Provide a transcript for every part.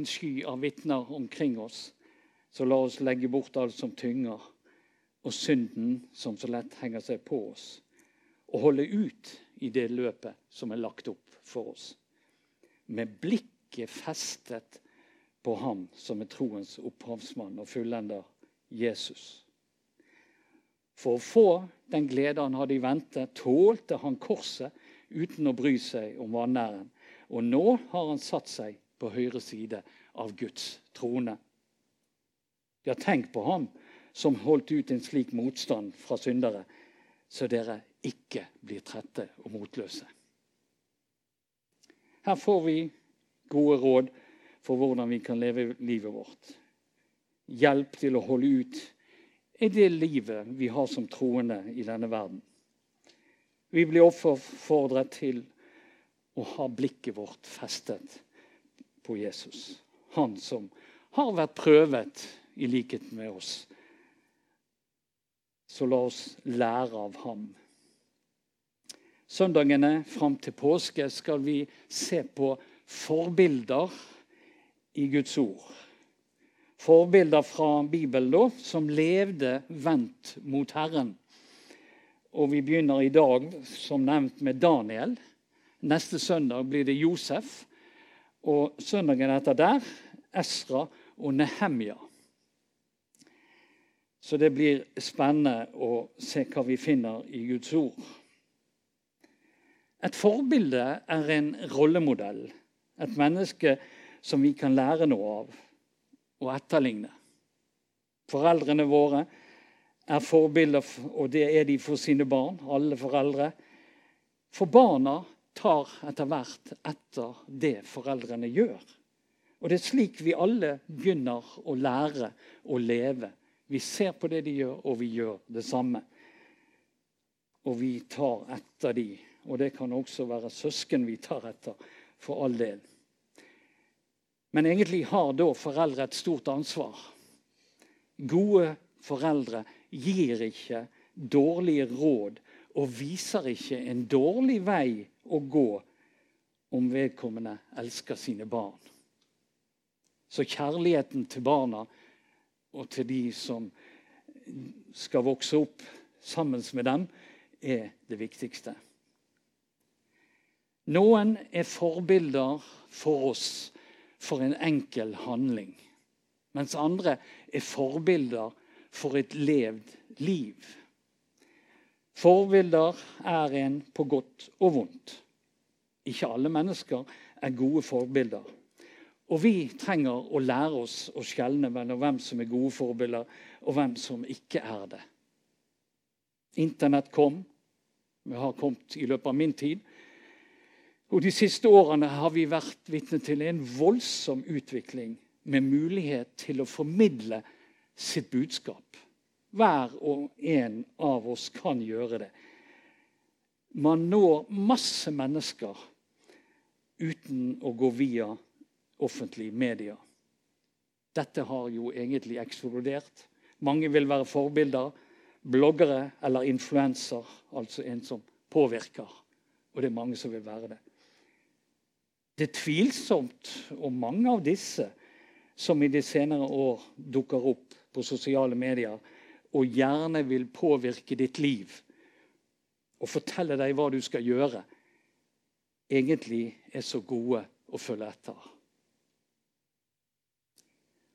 en sky av vitner omkring oss. Så la oss legge bort alt som tynger, og synden som så lett henger seg på oss. Og holde ut i det løpet som er lagt opp for oss. Med blikket festet på ham som er troens opphavsmann og fullender, Jesus. For å få den glede han hadde i vente, tålte han korset uten å bry seg om vanæren. Og nå har han satt seg på høyre side av Guds trone. Ja, tenk på ham som holdt ut en slik motstand fra syndere, så dere ikke blir trette og motløse. Her får vi gode råd for hvordan vi kan leve livet vårt. Hjelp til å holde ut i det livet vi har som troende i denne verden. Vi blir oppfordret til å ha blikket vårt festet på Jesus. Han som har vært prøvet i likhet med oss. Så la oss lære av ham. Søndagene fram til påske skal vi se på forbilder i Guds ord. Forbilder fra Bibelen da, som levde vendt mot Herren. Og Vi begynner i dag som nevnt med Daniel. Neste søndag blir det Josef. Og søndagen etter der Esra og Nehemja. Så det blir spennende å se hva vi finner i Guds ord. Et forbilde er en rollemodell. Et menneske som vi kan lære noe av og etterligne. Foreldrene våre er forbilder, og det er de for sine barn, alle foreldre. For barna tar etter hvert etter det foreldrene gjør. Og Det er slik vi alle begynner å lære å leve. Vi ser på det de gjør, og vi gjør det samme. Og vi tar etter de. Og det kan også være søsken vi tar etter, for all del. Men egentlig har da foreldre et stort ansvar. Gode foreldre gir ikke dårlige råd og viser ikke en dårlig vei å gå om vedkommende elsker sine barn. Så kjærligheten til barna og til de som skal vokse opp sammen med dem, er det viktigste. Noen er forbilder for oss for en enkel handling, mens andre er forbilder for et levd liv. Forbilder er en på godt og vondt. Ikke alle mennesker er gode forbilder. Og vi trenger å lære oss å skjelne mellom hvem som er gode forbilder, og hvem som ikke er det. Internett kom. Vi har kommet i løpet av min tid. Og De siste årene har vi vært vitne til en voldsom utvikling med mulighet til å formidle sitt budskap. Hver og en av oss kan gjøre det. Man når masse mennesker uten å gå via offentlige medier. Dette har jo egentlig eksplodert. Mange vil være forbilder. Bloggere eller influenser, altså en som påvirker. Og det er mange som vil være det. Det er tvilsomt om mange av disse som i de senere år dukker opp på sosiale medier og gjerne vil påvirke ditt liv og fortelle deg hva du skal gjøre, egentlig er så gode å følge etter.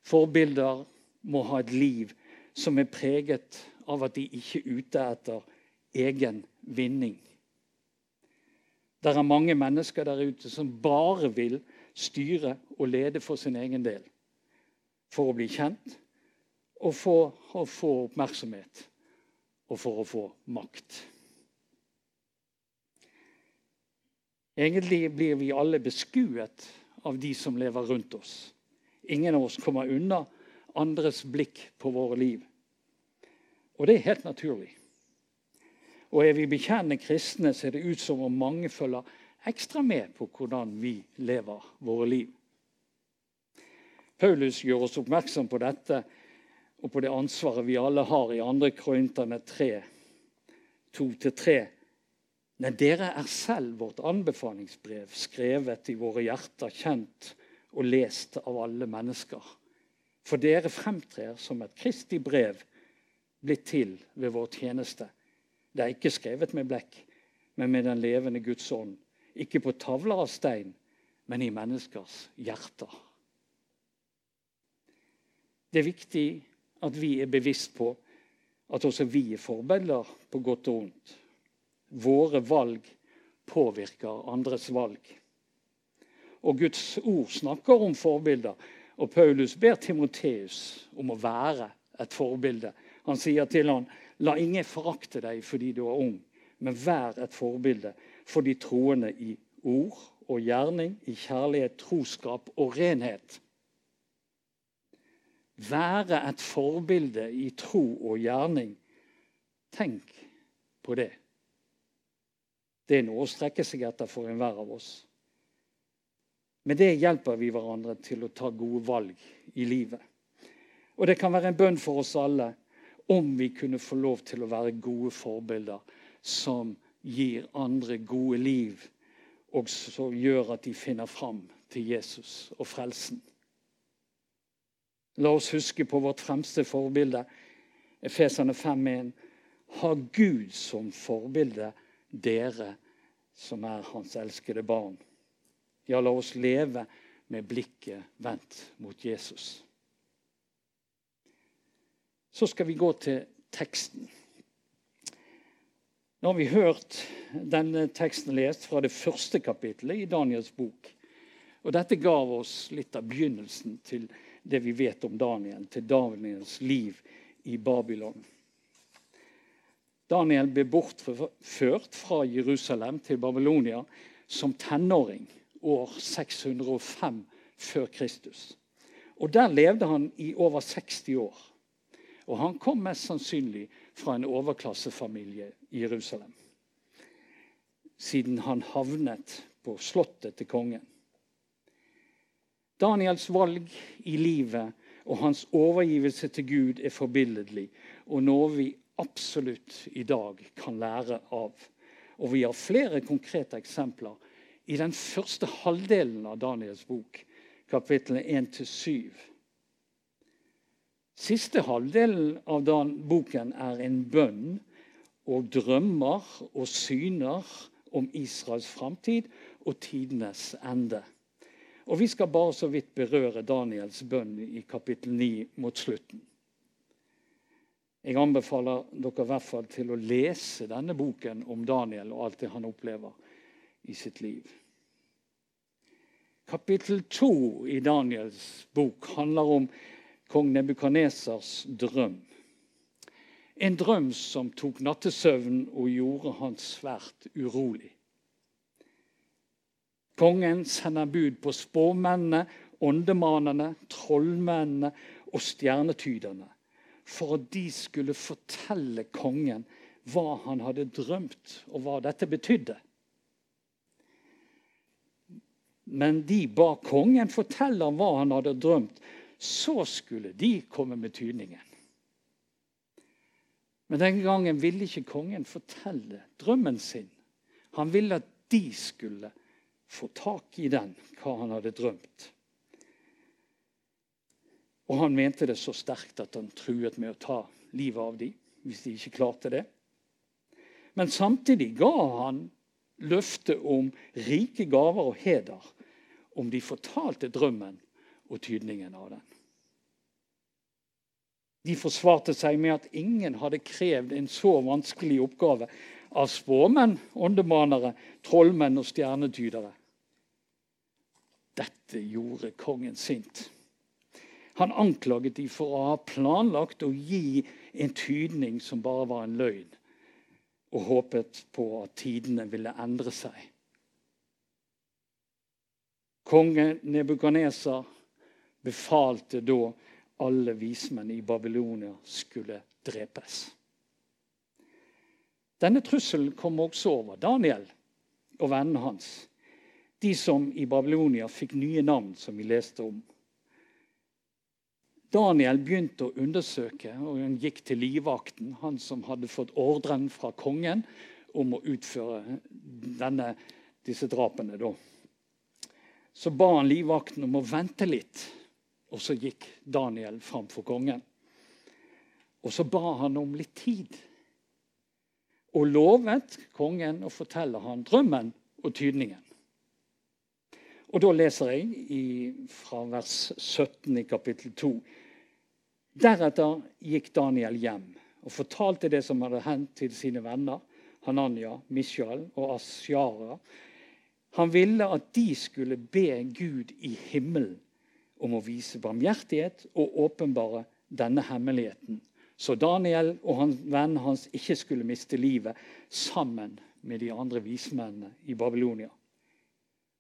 Forbilder må ha et liv som er preget av at de ikke er ute etter egen vinning. Det er mange mennesker der ute som bare vil styre og lede for sin egen del. For å bli kjent og for å få oppmerksomhet og for å få makt. Egentlig blir vi alle beskuet av de som lever rundt oss. Ingen av oss kommer unna andres blikk på våre liv. Og det er helt naturlig. Og er vi bekjennende kristne, ser det ut som om mange følger ekstra med på hvordan vi lever våre liv. Paulus gjør oss oppmerksom på dette og på det ansvaret vi alle har i 2. Korinterne 3, 2-3. Men dere er selv vårt anbefalingsbrev, skrevet i våre hjerter, kjent og lest av alle mennesker. For dere fremtrer som et kristig brev blitt til ved vår tjeneste. Det er ikke skrevet med blekk, men med den levende Guds ånd. Ikke på tavler av stein, men i menneskers hjerter. Det er viktig at vi er bevisst på at også vi er forbilder på godt og vondt. Våre valg påvirker andres valg. Og Guds ord snakker om forbilder. Og Paulus ber Timoteus om å være et forbilde. Han sier til ham, la ingen forakte deg fordi du er ung, men vær et forbilde for de troende i ord og gjerning, i kjærlighet, troskap og renhet. Være et forbilde i tro og gjerning. Tenk på det. Det er noe å strekke seg etter for enhver av oss. Med det hjelper vi hverandre til å ta gode valg i livet. Og det kan være en bønn for oss alle om vi kunne få lov til å være gode forbilder som gir andre gode liv, og som gjør at de finner fram til Jesus og frelsen. La oss huske på vårt fremste forbilde, Efesene 5.1. Ha Gud som forbilde, dere som er hans elskede barn. Ja, la oss leve med blikket vendt mot Jesus. Så skal vi gå til teksten. Nå har vi hørt denne teksten lest fra det første kapittelet i Daniels bok. Og Dette gav oss litt av begynnelsen til det vi vet om Daniel, til Daniels liv i Babylon. Daniel ble bortført fra Jerusalem til Babylonia som tenåring år 605 før Kristus. Og Der levde han i over 60 år. Og han kom mest sannsynlig fra en overklassefamilie i Jerusalem. Siden han havnet på slottet til kongen. Daniels valg i livet og hans overgivelse til Gud er forbilledlig og noe vi absolutt i dag kan lære av. Og vi har flere konkrete eksempler i den første halvdelen av Daniels bok, kapitlene 1-7. Siste halvdelen av boken er en bønn og drømmer og syner om Israels framtid og tidenes ende. Og Vi skal bare så vidt berøre Daniels bønn i kapittel 9 mot slutten. Jeg anbefaler dere i hvert fall til å lese denne boken om Daniel og alt det han opplever i sitt liv. Kapittel 2 i Daniels bok handler om kong Nebukanesers drøm. En drøm som tok nattesøvnen og gjorde han svært urolig. Kongen sender bud på spåmennene, åndemanene, trollmennene og stjernetyderne for at de skulle fortelle kongen hva han hadde drømt, og hva dette betydde. Men de ba kongen fortelle ham hva han hadde drømt. Så skulle de komme med tydningen. Men den gangen ville ikke kongen fortelle drømmen sin. Han ville at de skulle få tak i den, hva han hadde drømt. Og han mente det så sterkt at han truet med å ta livet av dem hvis de ikke klarte det. Men samtidig ga han løfte om rike gaver og heder om de fortalte drømmen og tydningen av den. De forsvarte seg med at ingen hadde krevd en så vanskelig oppgave av spåmenn, åndemanere, trollmenn og stjernetydere. Dette gjorde kongen sint. Han anklaget de for å ha planlagt å gi en tydning som bare var en løgn, og håpet på at tidene ville endre seg. Konge Nebukaneser befalte da alle vismenn i Babylonia skulle drepes. Denne trusselen kom også over Daniel og vennene hans. De som i Babylonia fikk nye navn, som vi leste om. Daniel begynte å undersøke, og han gikk til livvakten, han som hadde fått ordren fra kongen om å utføre denne, disse drapene. Da. så ba han livvakten om å vente litt. Og så gikk Daniel fram for kongen. Og så ba han om litt tid. Og lovet kongen å fortelle han drømmen og tydningen. Og Da leser jeg i, fra vers 17 i kapittel 2. Deretter gikk Daniel hjem og fortalte det som hadde hendt til sine venner Hananya, Mishael og Asjara. Han ville at de skulle be Gud i himmelen om å vise barmhjertighet og åpenbare denne hemmeligheten, så Daniel og han, vennen hans ikke skulle miste livet sammen med de andre vismennene i Babylonia.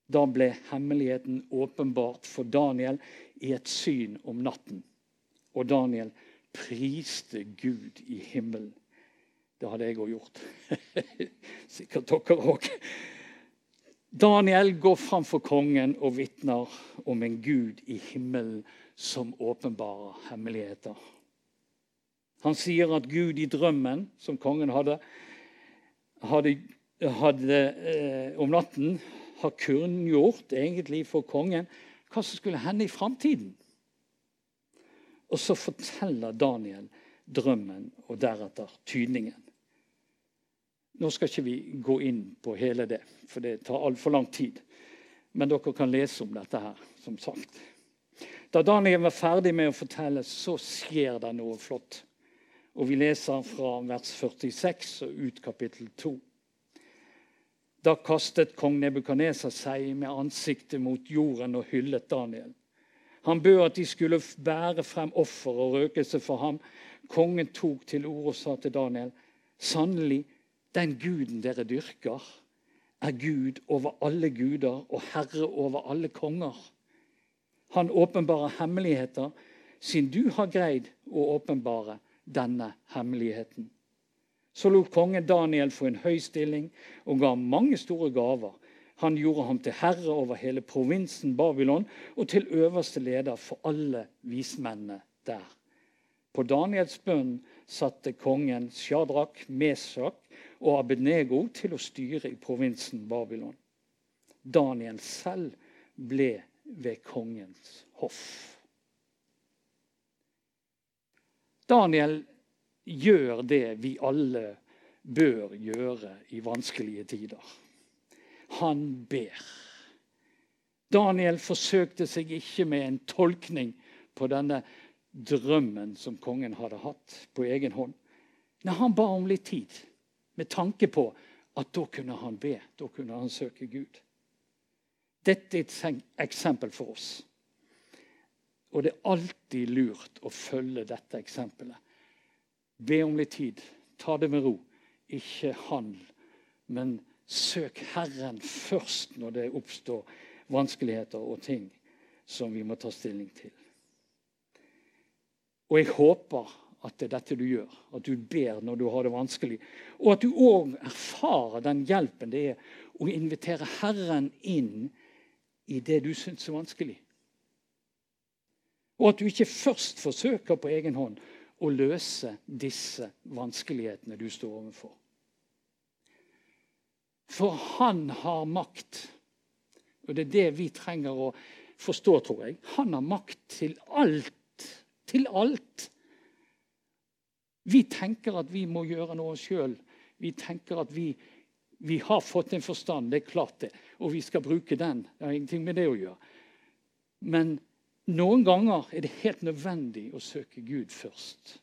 Da ble hemmeligheten åpenbart for Daniel i et syn om natten. Og Daniel priste Gud i himmelen. Det hadde jeg òg gjort. Sikkert dere òg. Daniel går fram for kongen og vitner om en gud i himmelen som åpenbarer hemmeligheter. Han sier at Gud i drømmen som kongen hadde, hadde, hadde eh, om natten, har kunngjort egentlig for kongen hva som skulle hende i framtiden. Og så forteller Daniel drømmen og deretter tydningen. Nå skal ikke vi gå inn på hele det, for det tar altfor lang tid. Men dere kan lese om dette her, som sagt. Da Daniel var ferdig med å fortelle, så skjer det noe flott. Og vi leser fra vers 46 og ut kapittel 2. Da kastet kong Nebukadneser seg med ansiktet mot jorden og hyllet Daniel. Han bød at de skulle bære frem offer og røkelse for ham. Kongen tok til orde og sa til Daniel.: Sannelig, den guden dere dyrker, er Gud over alle guder og herre over alle konger. Han åpenbarer hemmeligheter, siden du har greid å åpenbare denne hemmeligheten. Så lot kongen Daniel få en høy stilling og ga mange store gaver. Han gjorde ham til herre over hele provinsen Babylon og til øverste leder for alle vismennene der. På Daniels bønn satte kongen Shadrach, Mesak og Abednego til å styre i provinsen Babylon. Daniel selv ble ved kongens hoff. Daniel gjør det vi alle bør gjøre i vanskelige tider. Han ber. Daniel forsøkte seg ikke med en tolkning på denne drømmen som kongen hadde hatt på egen hånd. Nei, han ba om litt tid med tanke på at da kunne han be. Da kunne han søke Gud. Dette er et eksempel for oss. Og det er alltid lurt å følge dette eksempelet. Be om litt tid. Ta det med ro. Ikke handl, men søk Herren først når det oppstår vanskeligheter og ting som vi må ta stilling til. Og jeg håper at det er dette du gjør. At du ber når du har det vanskelig. Og at du òg erfarer den hjelpen det er å invitere Herren inn i det du syns er vanskelig. Og at du ikke først forsøker på egen hånd å løse disse vanskelighetene du står overfor. For han har makt. Og det er det vi trenger å forstå, tror jeg. Han har makt til alt. Til alt. Vi tenker at vi må gjøre noe sjøl. Vi tenker at vi, vi, har fått en forstand, det er klart det, og vi skal bruke den. Det har ingenting med det å gjøre. Men noen ganger er det helt nødvendig å søke Gud først.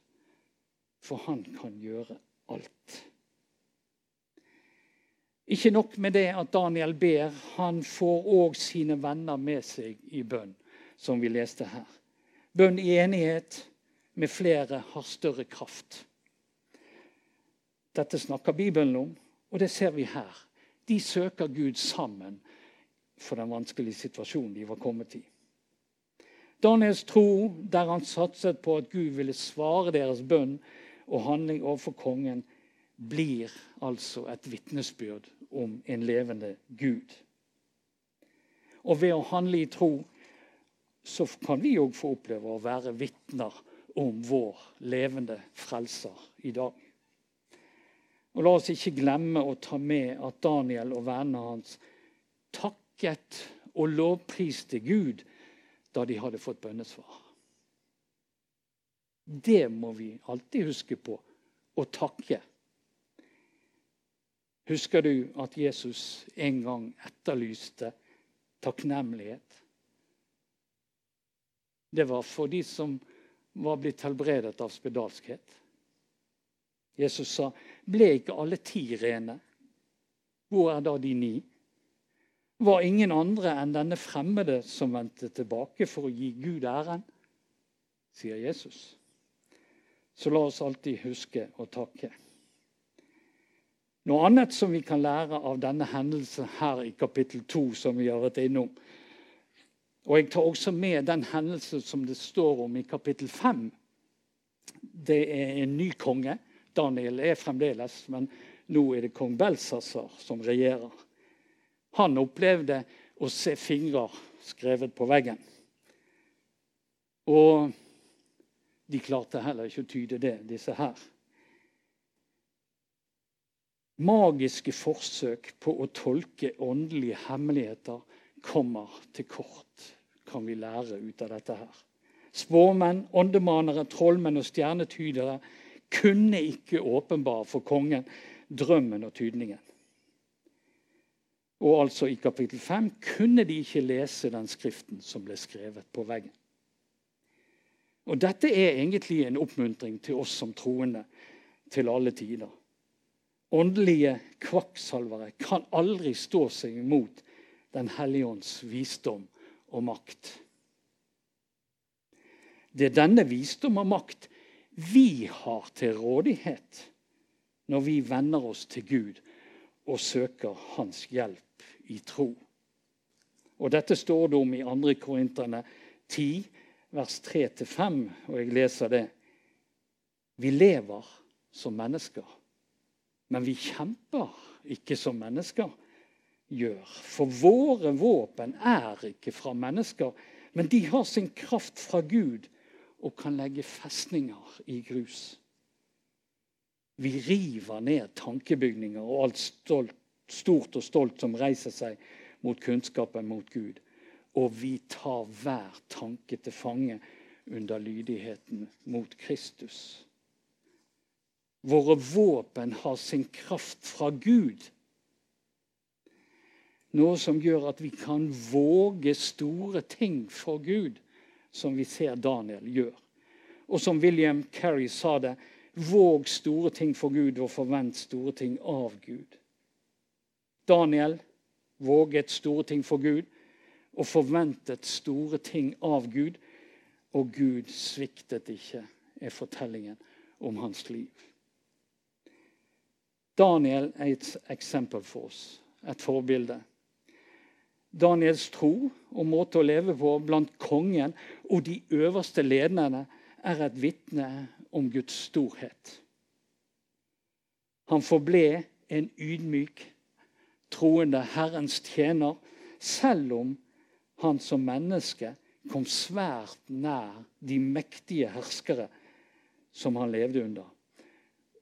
For han kan gjøre alt. Ikke nok med det at Daniel ber, han får òg sine venner med seg i bønn, som vi leste her. Bønn i enighet med flere har større kraft. Dette snakker Bibelen om, og det ser vi her. De søker Gud sammen for den vanskelige situasjonen de var kommet i. Daniels tro, der han satset på at Gud ville svare deres bønn og handling overfor kongen, blir altså et vitnesbyrd om en levende Gud. Og ved å handle i tro så kan vi òg få oppleve å være vitner om vår levende frelser i dag. Og La oss ikke glemme å ta med at Daniel og vennene hans takket og lovpriste Gud da de hadde fått bønnesvar. Det må vi alltid huske på å takke. Husker du at Jesus en gang etterlyste takknemlighet? Det var for de som var blitt helbredet av spedalskhet. Jesus sa, 'Ble ikke alle ti rene?' Hvor er da de ni? Var ingen andre enn denne fremmede som vendte tilbake for å gi Gud æren? sier Jesus. Så la oss alltid huske å takke. Noe annet som vi kan lære av denne hendelsen her i kapittel 2, som vi har vært innom, og jeg tar også med den hendelsen som det står om i kapittel 5. Det er en ny konge. Daniel er fremdeles, men nå er det kong Belsasar som regjerer. Han opplevde å se fingre skrevet på veggen. Og de klarte heller ikke å tyde det, disse her. Magiske forsøk på å tolke åndelige hemmeligheter kommer til kort, kan vi lære ut av dette her. Spåmenn, åndemanere, trollmenn og stjernetydere kunne ikke åpenbare for kongen drømmen og tydningen. Og altså i kapittel 5 kunne de ikke lese den skriften som ble skrevet på veggen. Og Dette er egentlig en oppmuntring til oss som troende til alle tider. Åndelige kvakksalvere kan aldri stå seg imot den hellige ånds visdom og makt. Det er denne visdom og makt vi har til rådighet når vi venner oss til Gud og søker Hans hjelp i tro. Og Dette står det om i 2. Korinterne 10, vers 3-5, og jeg leser det. Vi lever som mennesker, men vi kjemper ikke som mennesker gjør. For våre våpen er ikke fra mennesker, men de har sin kraft fra Gud og kan legge festninger i grus. Vi river ned tankebygninger og alt stolt, stort og stolt som reiser seg mot kunnskapen mot Gud. Og vi tar hver tanke til fange under lydigheten mot Kristus. Våre våpen har sin kraft fra Gud noe som gjør at vi kan våge store ting for Gud, som vi ser Daniel gjør. Og som William Carey sa det våg store ting for Gud og forvent store ting av Gud. Daniel våget store ting for Gud og forventet store ting av Gud. Og Gud sviktet ikke, er fortellingen om hans liv. Daniel er et eksempel for oss, et forbilde. Daniels tro og måte å leve på blant kongen og de øverste lederne er et vitne om Guds storhet. Han forble en ydmyk, troende Herrens tjener, selv om han som menneske kom svært nær de mektige herskere som han levde under,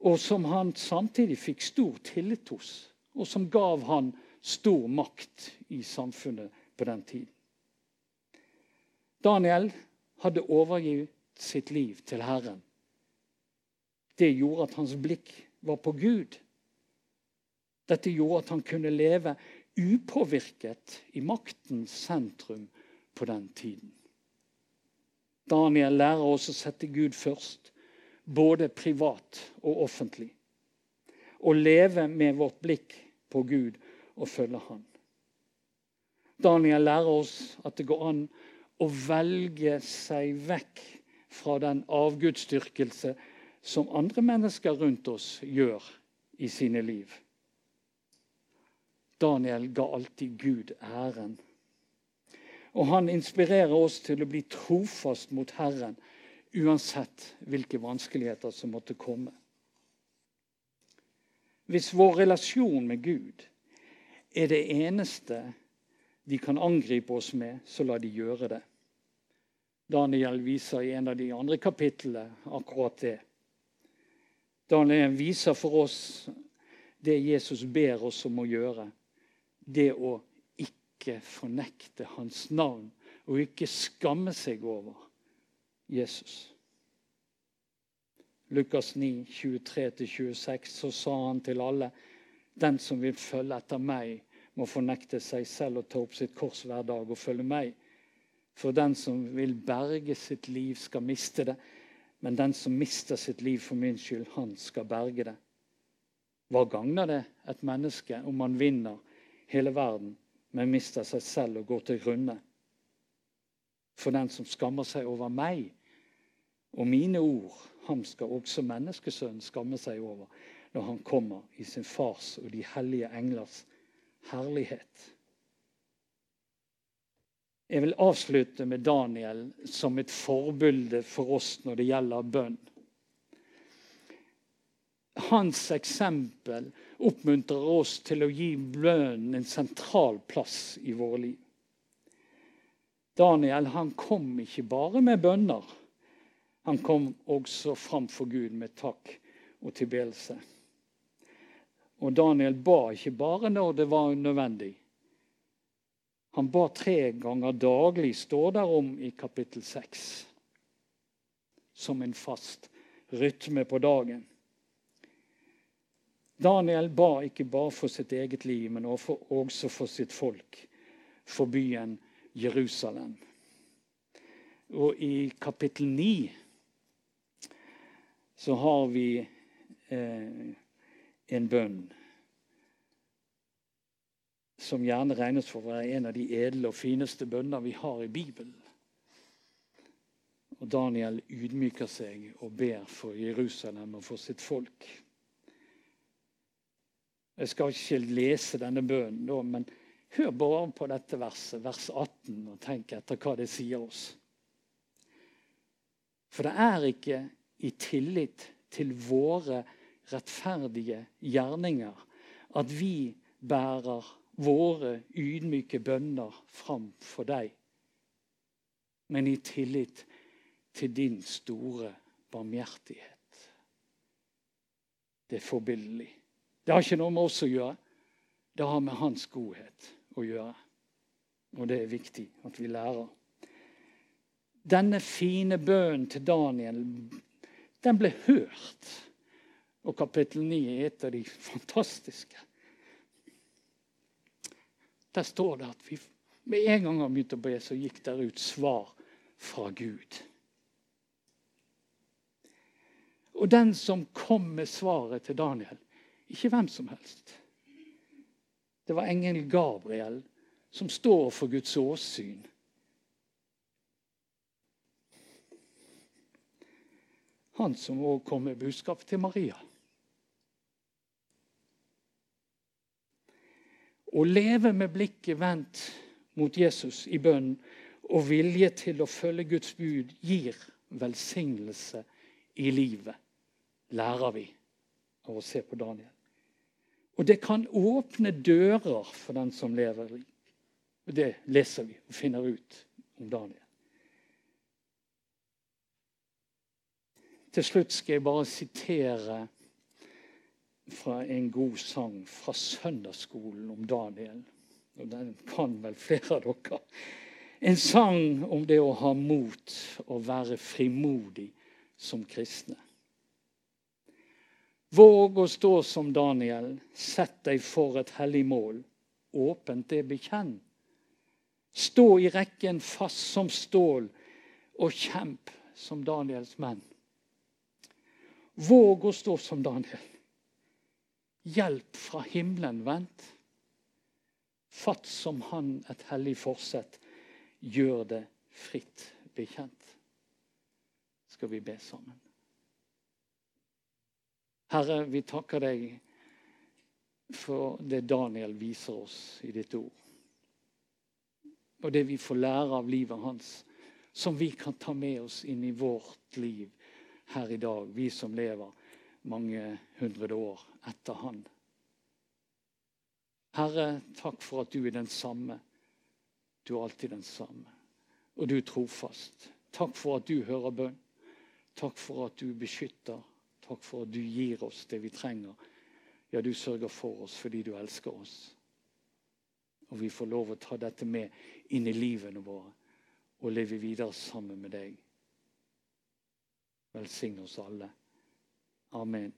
og som han samtidig fikk stor tillit hos, og som gav han stor makt i samfunnet på den tiden. Daniel hadde overgitt sitt liv til Herren. Det gjorde at hans blikk var på Gud. Dette gjorde at han kunne leve upåvirket i maktens sentrum på den tiden. Daniel lærer oss å sette Gud først, både privat og offentlig. Å leve med vårt blikk på Gud og følge Han. Daniel lærer oss at det går an å velge seg vekk fra den avgudsdyrkelse som andre mennesker rundt oss gjør i sine liv. Daniel ga alltid Gud æren. Og han inspirerer oss til å bli trofast mot Herren uansett hvilke vanskeligheter som måtte komme. Hvis vår relasjon med Gud er det eneste de kan angripe oss med, så la de gjøre det. Daniel viser i en av de andre kapitlene akkurat det. Daniel viser for oss det Jesus ber oss om å gjøre. Det å ikke fornekte hans navn og ikke skamme seg over Jesus. Lukas 9, 23-26, så sa han til alle den som vil følge etter meg, må fornekte seg selv og ta opp sitt kors hver dag og følge meg. For den som vil berge sitt liv, skal miste det. Men den som mister sitt liv for min skyld, han skal berge det. Hva gagner det et menneske om man vinner hele verden, men mister seg selv og går til grunne? For den som skammer seg over meg og mine ord, ham skal også menneskesønnen skamme seg over når han kommer i sin fars og de hellige englers herlighet. Jeg vil avslutte med Daniel som et forbilde for oss når det gjelder bønn. Hans eksempel oppmuntrer oss til å gi bønnen en sentral plass i våre liv. Daniel han kom ikke bare med bønner. Han kom også fram for Gud med takk og tilbedelse. Og Daniel ba ikke bare når det var nødvendig. Han ba tre ganger daglig, står der om i kapittel 6. Som en fast rytme på dagen. Daniel ba ikke bare for sitt eget liv, men også for sitt folk, for byen Jerusalem. Og i kapittel 9 så har vi eh, en bønn som gjerne regnes for å være en av de edle og fineste bønner vi har i Bibelen. Og Daniel ydmyker seg og ber for Jerusalem og for sitt folk. Jeg skal ikke lese denne bønnen, nå, men hør bare på dette verset, vers 18, og tenk etter hva det sier oss. For det er ikke i tillit til våre rettferdige gjerninger at vi bærer våre ydmyke bønner fram for deg, men i tillit til din store barmhjertighet. Det er forbilledlig. Det har ikke noe med oss å gjøre. Det har med hans godhet å gjøre. Og det er viktig at vi lærer. Denne fine bønnen til Daniel den ble hørt. Og kapittel 9 er et av de fantastiske. Der står det at vi med en gang han begynte å be, så gikk der ut svar fra Gud. Og den som kom med svaret til Daniel, ikke hvem som helst. Det var engel Gabriel, som står for Guds åsyn. Han som òg kom med budskap til Maria. Å leve med blikket vendt mot Jesus i bønn og vilje til å følge Guds bud gir velsignelse i livet, lærer vi av å se på Daniel. Og det kan åpne dører for den som lever. Det leser vi og finner ut om Daniel. Til slutt skal jeg bare sitere fra en god sang fra søndagsskolen om Daniel. Og den kan vel flere av dere. En sang om det å ha mot og være frimodig som kristne. Våg å stå som Daniel, sett deg for et hellig mål. Åpent det bekjenn. Stå i rekken fast som stål, og kjemp som Daniels menn. Våg å stå som Daniel. Hjelp fra himmelen vent. Fatt som han et hellig forsett, gjør det fritt bekjent. Skal vi be sammen. Herre, vi takker deg for det Daniel viser oss i ditt ord. Og det vi får lære av livet hans, som vi kan ta med oss inn i vårt liv her i dag, vi som lever mange hundre år etter Han. Herre, takk for at du er den samme. Du er alltid den samme. Og du er trofast. Takk for at du hører bønn. Takk for at du beskytter. Takk for at du gir oss det vi trenger. Ja, du sørger for oss fordi du elsker oss. Og vi får lov å ta dette med inn i livene våre og leve videre sammen med deg. Velsign oss alle. Amen.